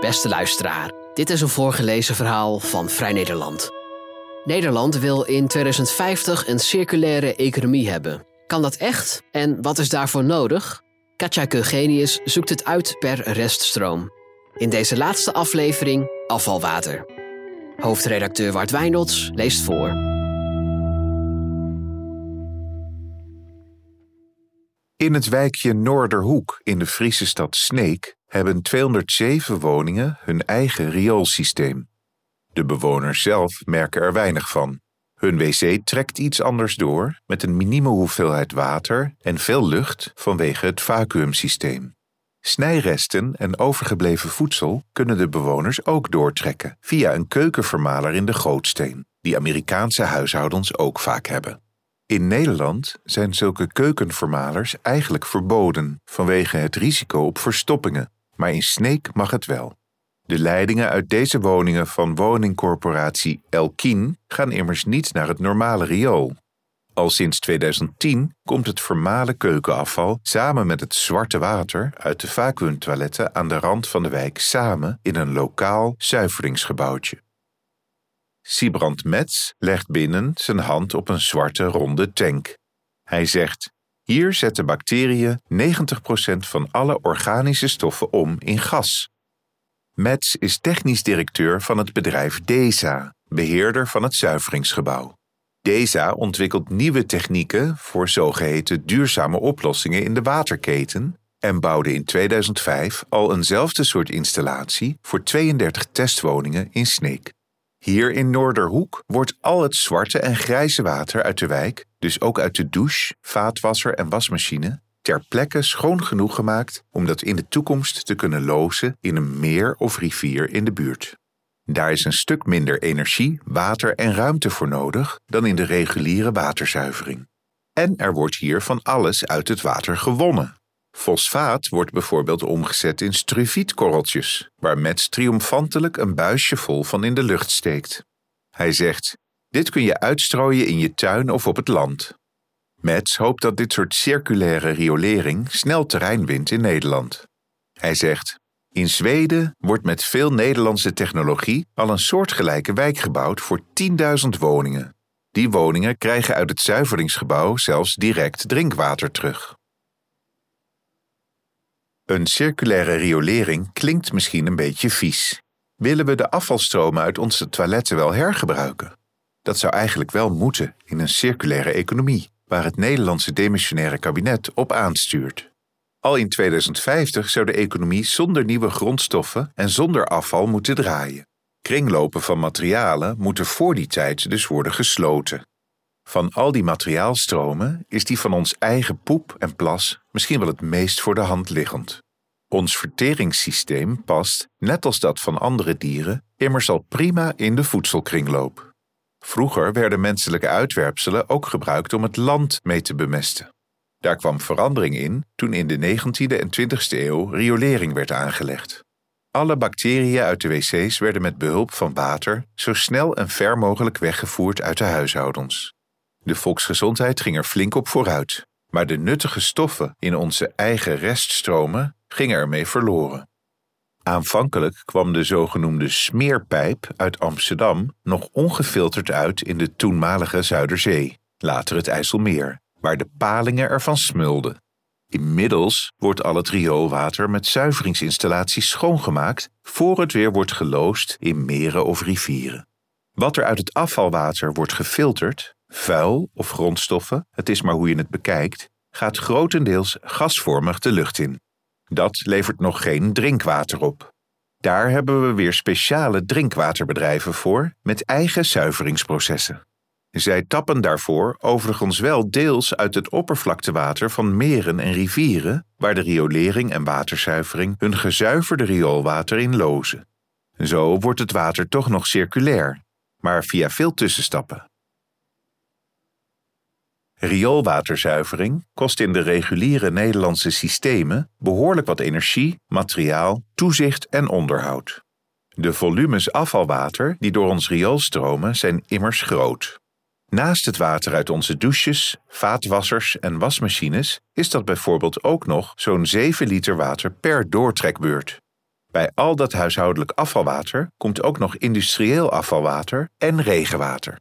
Beste luisteraar, dit is een voorgelezen verhaal van Vrij Nederland. Nederland wil in 2050 een circulaire economie hebben. Kan dat echt? En wat is daarvoor nodig? Katja Keugenius zoekt het uit per reststroom. In deze laatste aflevering afvalwater. Hoofdredacteur Wart Wijnolds leest voor. In het wijkje Noorderhoek in de Friese stad Sneek hebben 207 woningen hun eigen rioolsysteem. De bewoners zelf merken er weinig van. Hun wc trekt iets anders door met een minieme hoeveelheid water en veel lucht vanwege het vacuümsysteem. Snijresten en overgebleven voedsel kunnen de bewoners ook doortrekken via een keukenvermaler in de gootsteen, die Amerikaanse huishoudens ook vaak hebben. In Nederland zijn zulke keukenvermalers eigenlijk verboden vanwege het risico op verstoppingen, maar in Sneek mag het wel. De leidingen uit deze woningen van woningcorporatie Elkien gaan immers niet naar het normale riool. Al sinds 2010 komt het vermalen keukenafval samen met het zwarte water uit de vacuümtoiletten aan de rand van de wijk samen in een lokaal zuiveringsgebouwtje. Siebrand Metz legt binnen zijn hand op een zwarte ronde tank. Hij zegt: Hier zetten bacteriën 90% van alle organische stoffen om in gas. Metz is technisch directeur van het bedrijf DESA, beheerder van het zuiveringsgebouw. DESA ontwikkelt nieuwe technieken voor zogeheten duurzame oplossingen in de waterketen en bouwde in 2005 al eenzelfde soort installatie voor 32 testwoningen in Sneek. Hier in Noorderhoek wordt al het zwarte en grijze water uit de wijk, dus ook uit de douche, vaatwasser en wasmachine, ter plekke schoon genoeg gemaakt om dat in de toekomst te kunnen lozen in een meer of rivier in de buurt. Daar is een stuk minder energie, water en ruimte voor nodig dan in de reguliere waterzuivering. En er wordt hier van alles uit het water gewonnen. Fosfaat wordt bijvoorbeeld omgezet in struvietkorreltjes, waar Metz triomfantelijk een buisje vol van in de lucht steekt. Hij zegt: Dit kun je uitstrooien in je tuin of op het land. Metz hoopt dat dit soort circulaire riolering snel terrein wint in Nederland. Hij zegt: In Zweden wordt met veel Nederlandse technologie al een soortgelijke wijk gebouwd voor 10.000 woningen. Die woningen krijgen uit het zuiveringsgebouw zelfs direct drinkwater terug. Een circulaire riolering klinkt misschien een beetje vies. Willen we de afvalstromen uit onze toiletten wel hergebruiken? Dat zou eigenlijk wel moeten in een circulaire economie, waar het Nederlandse demissionaire kabinet op aanstuurt. Al in 2050 zou de economie zonder nieuwe grondstoffen en zonder afval moeten draaien. Kringlopen van materialen moeten voor die tijd dus worden gesloten. Van al die materiaalstromen is die van ons eigen poep en plas misschien wel het meest voor de hand liggend. Ons verteringssysteem past, net als dat van andere dieren, immers al prima in de voedselkringloop. Vroeger werden menselijke uitwerpselen ook gebruikt om het land mee te bemesten. Daar kwam verandering in toen in de 19e en 20e eeuw riolering werd aangelegd. Alle bacteriën uit de wc's werden met behulp van water zo snel en ver mogelijk weggevoerd uit de huishoudens. De volksgezondheid ging er flink op vooruit, maar de nuttige stoffen in onze eigen reststromen gingen ermee verloren. Aanvankelijk kwam de zogenoemde smeerpijp uit Amsterdam nog ongefilterd uit in de toenmalige Zuiderzee, later het IJsselmeer, waar de palingen ervan smulden. Inmiddels wordt al het rioolwater met zuiveringsinstallaties schoongemaakt voor het weer wordt geloosd in meren of rivieren. Wat er uit het afvalwater wordt gefilterd, vuil of grondstoffen, het is maar hoe je het bekijkt, gaat grotendeels gasvormig de lucht in. Dat levert nog geen drinkwater op. Daar hebben we weer speciale drinkwaterbedrijven voor met eigen zuiveringsprocessen. Zij tappen daarvoor overigens wel deels uit het oppervlaktewater van meren en rivieren, waar de riolering en waterzuivering hun gezuiverde rioolwater in lozen. Zo wordt het water toch nog circulair, maar via veel tussenstappen. Rioolwaterzuivering kost in de reguliere Nederlandse systemen behoorlijk wat energie, materiaal, toezicht en onderhoud. De volumes afvalwater die door ons riool stromen zijn immers groot. Naast het water uit onze douches, vaatwassers en wasmachines is dat bijvoorbeeld ook nog zo'n 7 liter water per doortrekbeurt. Bij al dat huishoudelijk afvalwater komt ook nog industrieel afvalwater en regenwater.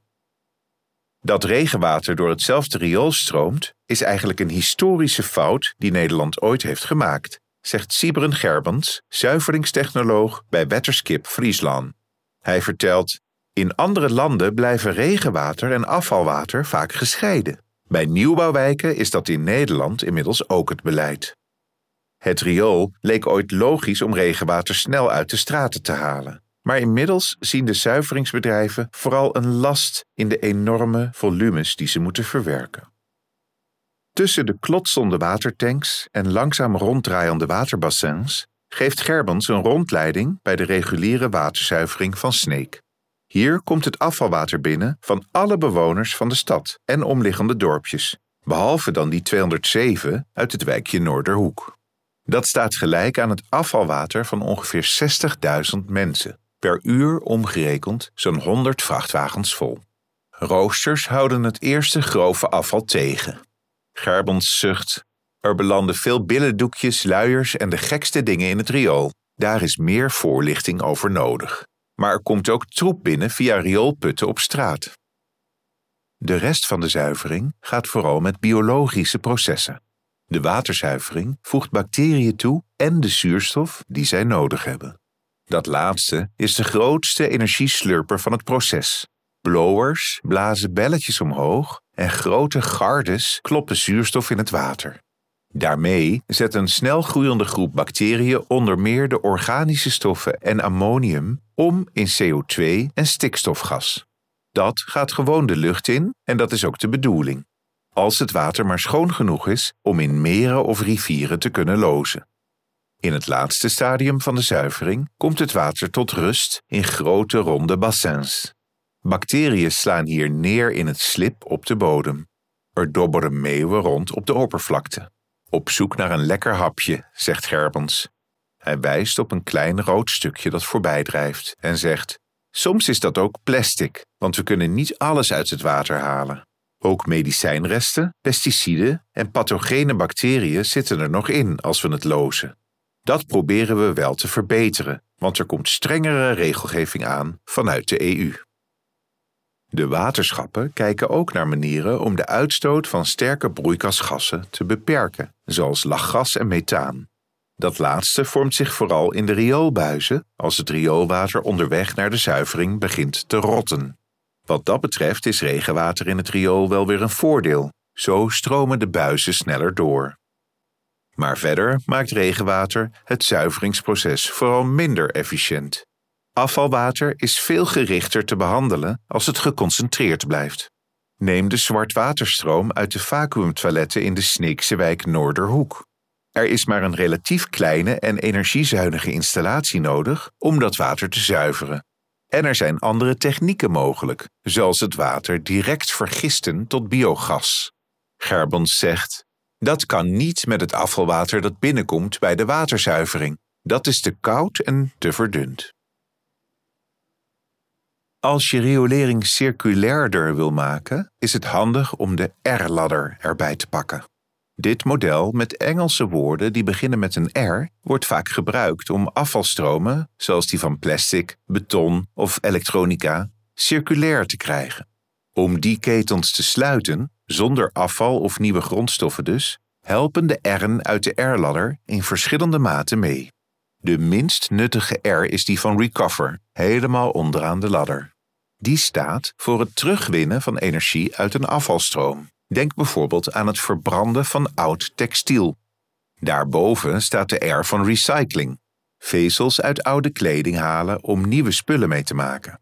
Dat regenwater door hetzelfde riool stroomt, is eigenlijk een historische fout die Nederland ooit heeft gemaakt, zegt Siebren Gerbens, zuiveringstechnoloog bij Wetterskip Friesland. Hij vertelt: In andere landen blijven regenwater en afvalwater vaak gescheiden. Bij nieuwbouwwijken is dat in Nederland inmiddels ook het beleid. Het riool leek ooit logisch om regenwater snel uit de straten te halen. Maar inmiddels zien de zuiveringsbedrijven vooral een last in de enorme volumes die ze moeten verwerken. Tussen de klotsende watertanks en langzaam ronddraaiende waterbassins geeft Gerbens een rondleiding bij de reguliere waterzuivering van Sneek. Hier komt het afvalwater binnen van alle bewoners van de stad en omliggende dorpjes, behalve dan die 207 uit het wijkje Noorderhoek. Dat staat gelijk aan het afvalwater van ongeveer 60.000 mensen, per uur omgerekend zo'n 100 vrachtwagens vol. Roosters houden het eerste grove afval tegen. Gerbons zucht. Er belanden veel billendoekjes, luiers en de gekste dingen in het riool. Daar is meer voorlichting over nodig. Maar er komt ook troep binnen via rioolputten op straat. De rest van de zuivering gaat vooral met biologische processen. De waterzuivering voegt bacteriën toe en de zuurstof die zij nodig hebben. Dat laatste is de grootste energieslurper van het proces. Blowers blazen belletjes omhoog en grote gardes kloppen zuurstof in het water. Daarmee zet een snel groeiende groep bacteriën onder meer de organische stoffen en ammonium om in CO2 en stikstofgas. Dat gaat gewoon de lucht in en dat is ook de bedoeling. Als het water maar schoon genoeg is om in meren of rivieren te kunnen lozen. In het laatste stadium van de zuivering komt het water tot rust in grote ronde bassins. Bacteriën slaan hier neer in het slip op de bodem. Er dobberen meeuwen rond op de oppervlakte. Op zoek naar een lekker hapje, zegt Gerbens. Hij wijst op een klein rood stukje dat voorbij drijft en zegt: Soms is dat ook plastic, want we kunnen niet alles uit het water halen. Ook medicijnresten, pesticiden en pathogene bacteriën zitten er nog in als we het lozen. Dat proberen we wel te verbeteren, want er komt strengere regelgeving aan vanuit de EU. De waterschappen kijken ook naar manieren om de uitstoot van sterke broeikasgassen te beperken, zoals lachgas en methaan. Dat laatste vormt zich vooral in de rioolbuizen als het rioolwater onderweg naar de zuivering begint te rotten. Wat dat betreft is regenwater in het riool wel weer een voordeel. Zo stromen de buizen sneller door. Maar verder maakt regenwater het zuiveringsproces vooral minder efficiënt. Afvalwater is veel gerichter te behandelen als het geconcentreerd blijft. Neem de zwartwaterstroom uit de vacuümtoiletten in de Sneekse wijk Noorderhoek. Er is maar een relatief kleine en energiezuinige installatie nodig om dat water te zuiveren. En er zijn andere technieken mogelijk, zoals het water direct vergisten tot biogas. Gerbons zegt: Dat kan niet met het afvalwater dat binnenkomt bij de waterzuivering. Dat is te koud en te verdund. Als je riolering circulairder wil maken, is het handig om de R-ladder erbij te pakken. Dit model met Engelse woorden die beginnen met een R wordt vaak gebruikt om afvalstromen, zoals die van plastic, beton of elektronica, circulair te krijgen. Om die ketens te sluiten, zonder afval of nieuwe grondstoffen dus, helpen de R'en uit de R-ladder in verschillende maten mee. De minst nuttige R is die van Recover, helemaal onderaan de ladder. Die staat voor het terugwinnen van energie uit een afvalstroom. Denk bijvoorbeeld aan het verbranden van oud textiel. Daarboven staat de R van recycling. Vezels uit oude kleding halen om nieuwe spullen mee te maken.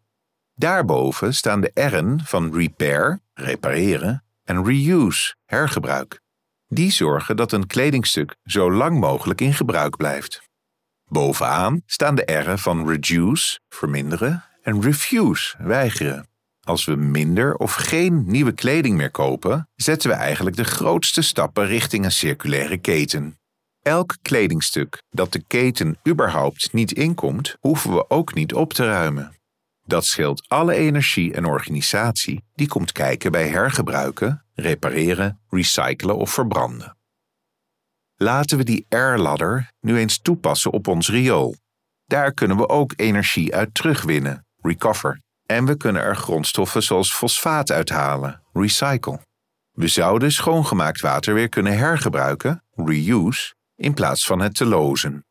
Daarboven staan de R'en van repair, repareren, en reuse, hergebruik. Die zorgen dat een kledingstuk zo lang mogelijk in gebruik blijft. Bovenaan staan de R'en van reduce, verminderen, en refuse, weigeren. Als we minder of geen nieuwe kleding meer kopen, zetten we eigenlijk de grootste stappen richting een circulaire keten. Elk kledingstuk dat de keten überhaupt niet inkomt, hoeven we ook niet op te ruimen. Dat scheelt alle energie en organisatie die komt kijken bij hergebruiken, repareren, recyclen of verbranden. Laten we die R-ladder nu eens toepassen op ons riool. Daar kunnen we ook energie uit terugwinnen, recover. En we kunnen er grondstoffen zoals fosfaat uithalen, recycle. We zouden schoongemaakt water weer kunnen hergebruiken, reuse, in plaats van het te lozen.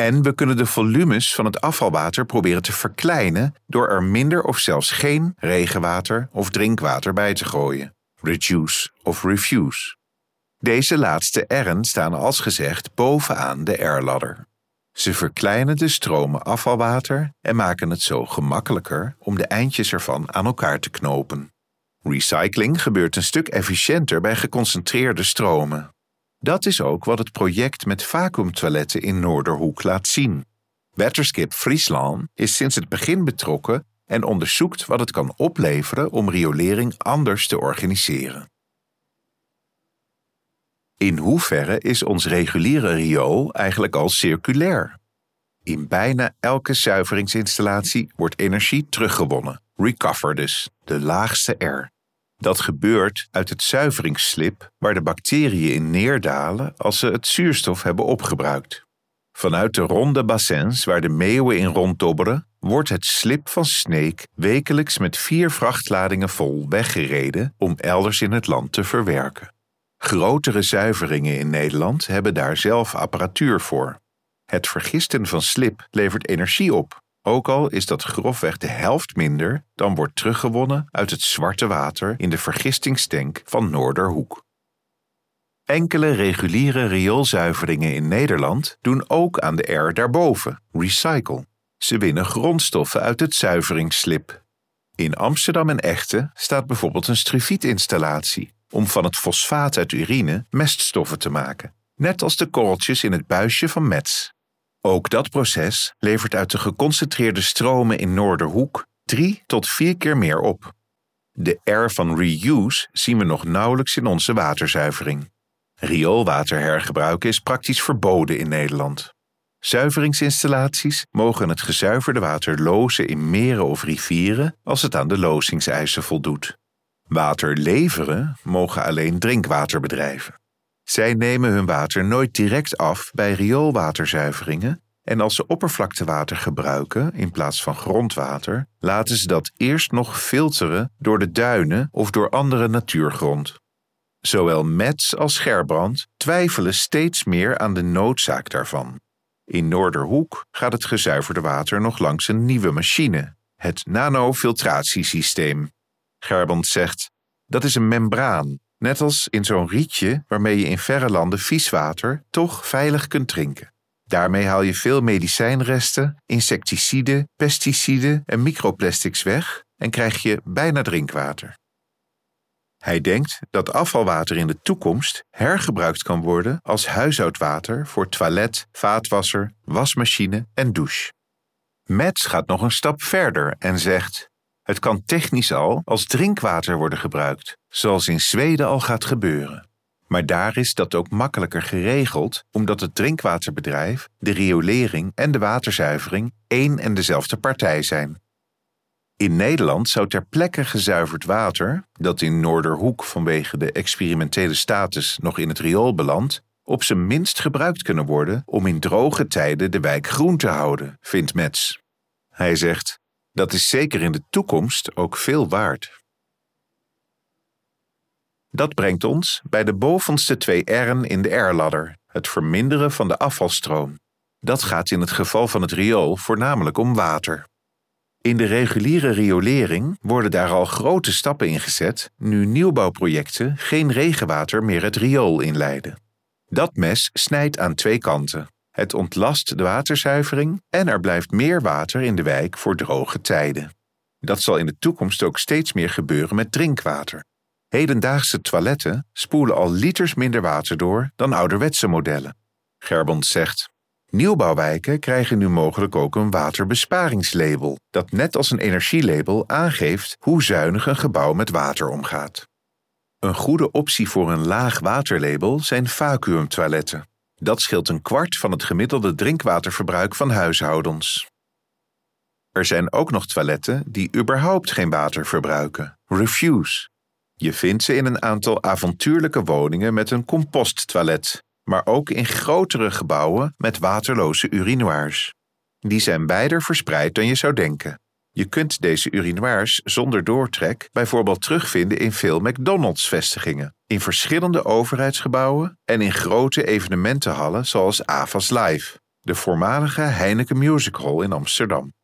En we kunnen de volumes van het afvalwater proberen te verkleinen door er minder of zelfs geen regenwater of drinkwater bij te gooien, reduce of refuse. Deze laatste R'en staan als gezegd bovenaan de R-ladder. Ze verkleinen de stromen afvalwater en maken het zo gemakkelijker om de eindjes ervan aan elkaar te knopen. Recycling gebeurt een stuk efficiënter bij geconcentreerde stromen. Dat is ook wat het project met vacuümtoiletten in Noorderhoek laat zien. Waterskip Friesland is sinds het begin betrokken en onderzoekt wat het kan opleveren om riolering anders te organiseren. In hoeverre is ons reguliere riool eigenlijk al circulair? In bijna elke zuiveringsinstallatie wordt energie teruggewonnen, recover dus, de laagste R. Dat gebeurt uit het zuiveringsslip waar de bacteriën in neerdalen als ze het zuurstof hebben opgebruikt. Vanuit de ronde bassins waar de meeuwen in ronddobberen, wordt het slip van Sneek wekelijks met vier vrachtladingen vol weggereden om elders in het land te verwerken. Grotere zuiveringen in Nederland hebben daar zelf apparatuur voor. Het vergisten van slip levert energie op, ook al is dat grofweg de helft minder dan wordt teruggewonnen uit het zwarte water in de vergistingstank van Noorderhoek. Enkele reguliere rioolzuiveringen in Nederland doen ook aan de R daarboven, recycle. Ze winnen grondstoffen uit het zuiveringsslip. In Amsterdam en Echten staat bijvoorbeeld een struvietinstallatie om van het fosfaat uit urine meststoffen te maken, net als de korreltjes in het buisje van Metz. Ook dat proces levert uit de geconcentreerde stromen in Noorderhoek drie tot vier keer meer op. De R van reuse zien we nog nauwelijks in onze waterzuivering. Rioolwater hergebruiken is praktisch verboden in Nederland. Zuiveringsinstallaties mogen het gezuiverde water lozen in meren of rivieren als het aan de lozingseisen voldoet. Water leveren mogen alleen drinkwaterbedrijven. Zij nemen hun water nooit direct af bij rioolwaterzuiveringen en als ze oppervlaktewater gebruiken in plaats van grondwater, laten ze dat eerst nog filteren door de duinen of door andere natuurgrond. Zowel Metz als Gerbrand twijfelen steeds meer aan de noodzaak daarvan. In Noorderhoek gaat het gezuiverde water nog langs een nieuwe machine, het nanofiltratiesysteem. Gerbrand zegt: dat is een membraan Net als in zo'n rietje waarmee je in verre landen vieswater toch veilig kunt drinken. Daarmee haal je veel medicijnresten, insecticiden, pesticiden en microplastics weg en krijg je bijna drinkwater. Hij denkt dat afvalwater in de toekomst hergebruikt kan worden als huishoudwater voor toilet, vaatwasser, wasmachine en douche. Metz gaat nog een stap verder en zegt: het kan technisch al als drinkwater worden gebruikt, zoals in Zweden al gaat gebeuren. Maar daar is dat ook makkelijker geregeld, omdat het drinkwaterbedrijf, de riolering en de waterzuivering één en dezelfde partij zijn. In Nederland zou ter plekke gezuiverd water, dat in Noorderhoek vanwege de experimentele status nog in het riool belandt, op zijn minst gebruikt kunnen worden om in droge tijden de wijk groen te houden, vindt Metz. Hij zegt: dat is zeker in de toekomst ook veel waard. Dat brengt ons bij de bovenste twee R'en in de R-ladder, het verminderen van de afvalstroom. Dat gaat in het geval van het riool voornamelijk om water. In de reguliere riolering worden daar al grote stappen in gezet, nu nieuwbouwprojecten geen regenwater meer het riool inleiden. Dat mes snijdt aan twee kanten. Het ontlast de waterzuivering en er blijft meer water in de wijk voor droge tijden. Dat zal in de toekomst ook steeds meer gebeuren met drinkwater. Hedendaagse toiletten spoelen al liters minder water door dan ouderwetse modellen. Gerbond zegt: Nieuwbouwwijken krijgen nu mogelijk ook een waterbesparingslabel, dat net als een energielabel aangeeft hoe zuinig een gebouw met water omgaat. Een goede optie voor een laag waterlabel zijn vacuümtoiletten. Dat scheelt een kwart van het gemiddelde drinkwaterverbruik van huishoudens. Er zijn ook nog toiletten die überhaupt geen water verbruiken, refuse. Je vindt ze in een aantal avontuurlijke woningen met een composttoilet, maar ook in grotere gebouwen met waterloze urinoirs. Die zijn wijder verspreid dan je zou denken. Je kunt deze urinoirs zonder doortrek bijvoorbeeld terugvinden in veel McDonald's-vestigingen, in verschillende overheidsgebouwen en in grote evenementenhallen zoals AVAS Live, de voormalige Heineken Music Hall in Amsterdam.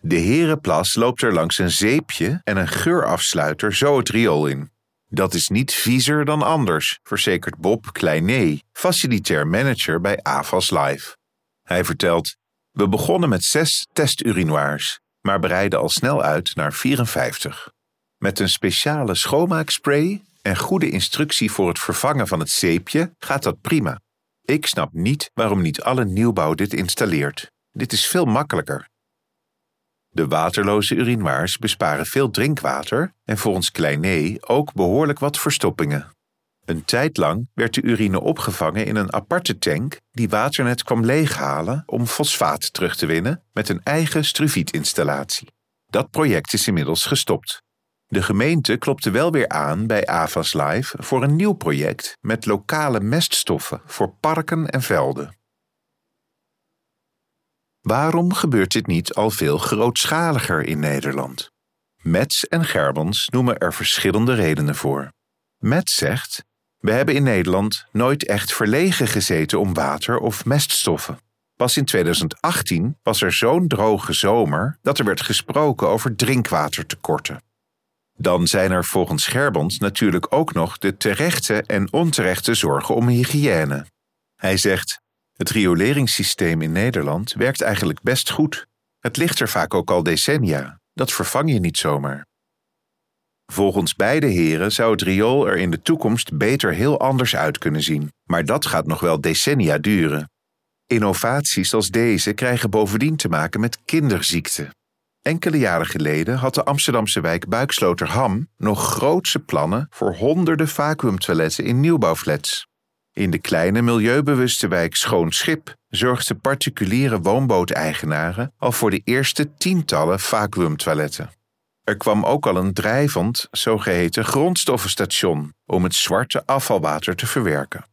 De Herenplas loopt er langs een zeepje en een geurafsluiter zo het riool in. Dat is niet viezer dan anders, verzekert Bob Kleiné, facilitair manager bij AVAS Live. Hij vertelt: We begonnen met zes testurinoirs, maar breiden al snel uit naar 54. Met een speciale schoonmaakspray en goede instructie voor het vervangen van het zeepje gaat dat prima. Ik snap niet waarom niet alle nieuwbouw dit installeert. Dit is veel makkelijker. De waterloze urinoirs besparen veel drinkwater en volgens Kleiné ook behoorlijk wat verstoppingen. Een tijd lang werd de urine opgevangen in een aparte tank die Waternet kwam leeghalen om fosfaat terug te winnen met een eigen struvietinstallatie. Dat project is inmiddels gestopt. De gemeente klopte wel weer aan bij AVAS Live voor een nieuw project met lokale meststoffen voor parken en velden. Waarom gebeurt dit niet al veel grootschaliger in Nederland? Mets en Gerbons noemen er verschillende redenen voor. Mets zegt: We hebben in Nederland nooit echt verlegen gezeten om water of meststoffen. Pas in 2018 was er zo'n droge zomer dat er werd gesproken over drinkwatertekorten. Dan zijn er volgens Gerbons natuurlijk ook nog de terechte en onterechte zorgen om hygiëne. Hij zegt: het rioleringssysteem in Nederland werkt eigenlijk best goed. Het ligt er vaak ook al decennia. Dat vervang je niet zomaar. Volgens beide heren zou het riool er in de toekomst beter heel anders uit kunnen zien, maar dat gaat nog wel decennia duren. Innovaties als deze krijgen bovendien te maken met kinderziekten. Enkele jaren geleden had de Amsterdamse wijk Buiksloterham nog grootse plannen voor honderden vacuümtoiletten in nieuwbouwflats. In de kleine milieubewuste wijk Schoon Schip zorgden particuliere woonbooteigenaren al voor de eerste tientallen vacuümtoiletten. Er kwam ook al een drijvend, zogeheten grondstoffenstation om het zwarte afvalwater te verwerken.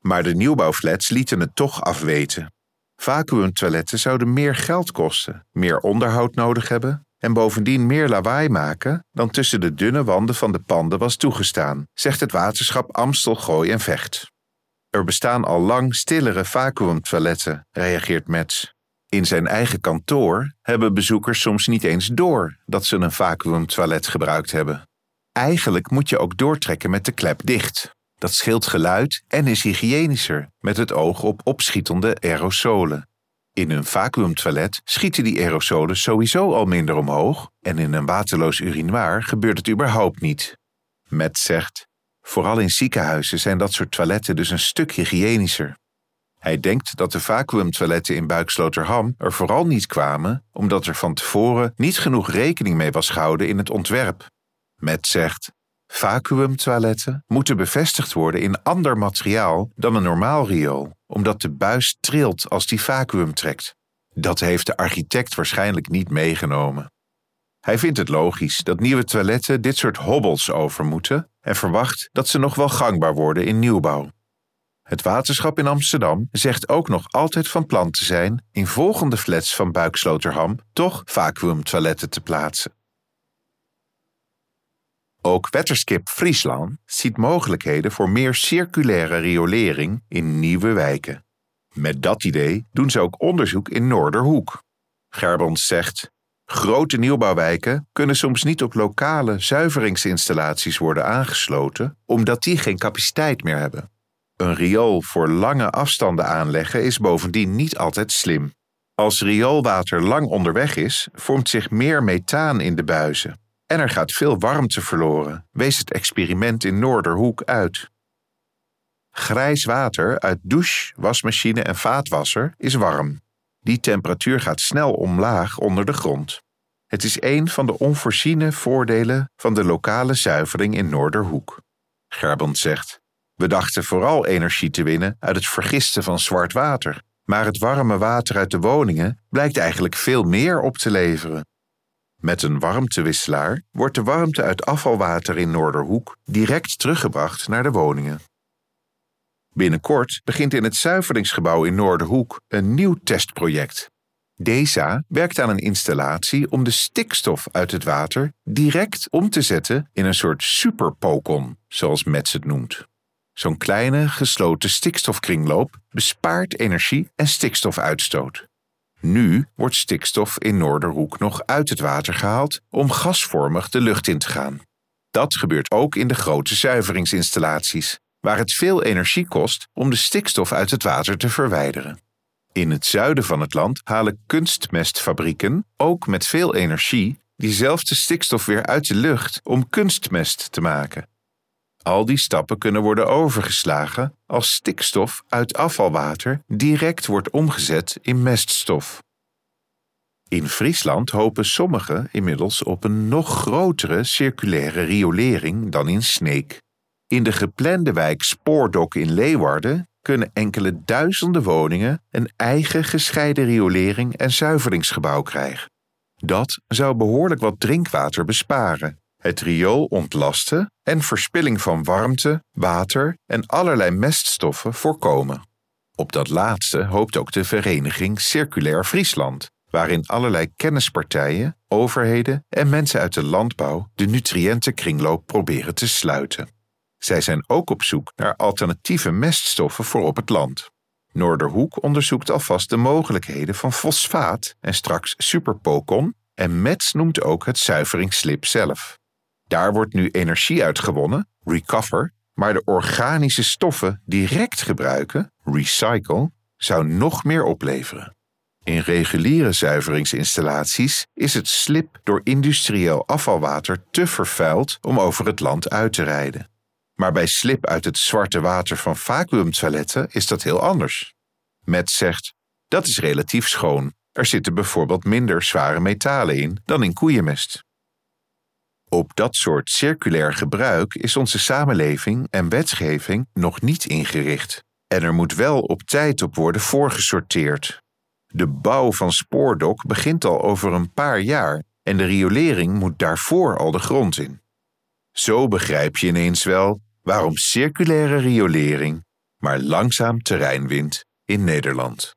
Maar de nieuwbouwflats lieten het toch afweten. Vacuümtoiletten zouden meer geld kosten, meer onderhoud nodig hebben en bovendien meer lawaai maken dan tussen de dunne wanden van de panden was toegestaan, zegt het waterschap Amstel, Gooi en Vecht. Er bestaan al lang stillere vacuümtoiletten, reageert Metz. In zijn eigen kantoor hebben bezoekers soms niet eens door dat ze een vacuümtoilet gebruikt hebben. Eigenlijk moet je ook doortrekken met de klep dicht. Dat scheelt geluid en is hygiënischer, met het oog op opschietende aerosolen. In een vacuümtoilet schieten die aerosolen sowieso al minder omhoog en in een waterloos urinoir gebeurt het überhaupt niet. Metz zegt: Vooral in ziekenhuizen zijn dat soort toiletten dus een stuk hygiënischer. Hij denkt dat de vacuümtoiletten in Buiksloterham er vooral niet kwamen omdat er van tevoren niet genoeg rekening mee was gehouden in het ontwerp. Met zegt: vacuümtoiletten moeten bevestigd worden in ander materiaal dan een normaal riool, omdat de buis trilt als die vacuüm trekt. Dat heeft de architect waarschijnlijk niet meegenomen. Hij vindt het logisch dat nieuwe toiletten dit soort hobbels over moeten en verwacht dat ze nog wel gangbaar worden in nieuwbouw. Het waterschap in Amsterdam zegt ook nog altijd van plan te zijn in volgende flats van Buiksloterham toch vacuümtoiletten te plaatsen. Ook Wetterskip Friesland ziet mogelijkheden voor meer circulaire riolering in nieuwe wijken. Met dat idee doen ze ook onderzoek in Noorderhoek. Gerbons zegt: Grote nieuwbouwwijken kunnen soms niet op lokale zuiveringsinstallaties worden aangesloten, omdat die geen capaciteit meer hebben. Een riool voor lange afstanden aanleggen is bovendien niet altijd slim. Als rioolwater lang onderweg is, vormt zich meer methaan in de buizen. En er gaat veel warmte verloren, wees het experiment in Noorderhoek uit. Grijs water uit douche, wasmachine en vaatwasser is warm. Die temperatuur gaat snel omlaag onder de grond. Het is een van de onvoorziene voordelen van de lokale zuivering in Noorderhoek. Gerband zegt: We dachten vooral energie te winnen uit het vergisten van zwart water, maar het warme water uit de woningen blijkt eigenlijk veel meer op te leveren. Met een warmtewisselaar wordt de warmte uit afvalwater in Noorderhoek direct teruggebracht naar de woningen. Binnenkort begint in het zuiveringsgebouw in Noorderhoek een nieuw testproject. DESA werkt aan een installatie om de stikstof uit het water direct om te zetten in een soort superpokon, zoals Mets het noemt. Zo'n kleine gesloten stikstofkringloop bespaart energie en stikstofuitstoot. Nu wordt stikstof in Noorderhoek nog uit het water gehaald om gasvormig de lucht in te gaan. Dat gebeurt ook in de grote zuiveringsinstallaties, waar het veel energie kost om de stikstof uit het water te verwijderen. In het zuiden van het land halen kunstmestfabrieken, ook met veel energie, diezelfde stikstof weer uit de lucht om kunstmest te maken. Al die stappen kunnen worden overgeslagen als stikstof uit afvalwater direct wordt omgezet in meststof. In Friesland hopen sommigen inmiddels op een nog grotere circulaire riolering dan in Sneek. In de geplande wijk Spoordok in Leeuwarden kunnen enkele duizenden woningen een eigen gescheiden riolering en zuiveringsgebouw krijgen. Dat zou behoorlijk wat drinkwater besparen, het riool ontlasten en verspilling van warmte, water en allerlei meststoffen voorkomen. Op dat laatste hoopt ook de vereniging Circulair Friesland, waarin allerlei kennispartijen, overheden en mensen uit de landbouw de nutriëntenkringloop proberen te sluiten. Zij zijn ook op zoek naar alternatieve meststoffen voor op het land. Noorderhoek onderzoekt alvast de mogelijkheden van fosfaat en straks superpokon en Mets noemt ook het zuiveringsslip zelf. Daar wordt nu energie uit gewonnen, recover, maar de organische stoffen direct gebruiken, recycle, zou nog meer opleveren. In reguliere zuiveringsinstallaties is het slip door industrieel afvalwater te vervuild om over het land uit te rijden. Maar bij slip uit het zwarte water van vacuümtoiletten is dat heel anders. Met zegt, dat is relatief schoon. Er zitten bijvoorbeeld minder zware metalen in dan in koeienmest. Op dat soort circulair gebruik is onze samenleving en wetgeving nog niet ingericht. En er moet wel op tijd op worden voorgesorteerd. De bouw van spoordok begint al over een paar jaar en de riolering moet daarvoor al de grond in. Zo begrijp je ineens wel waarom circulaire riolering maar langzaam terrein wint in Nederland.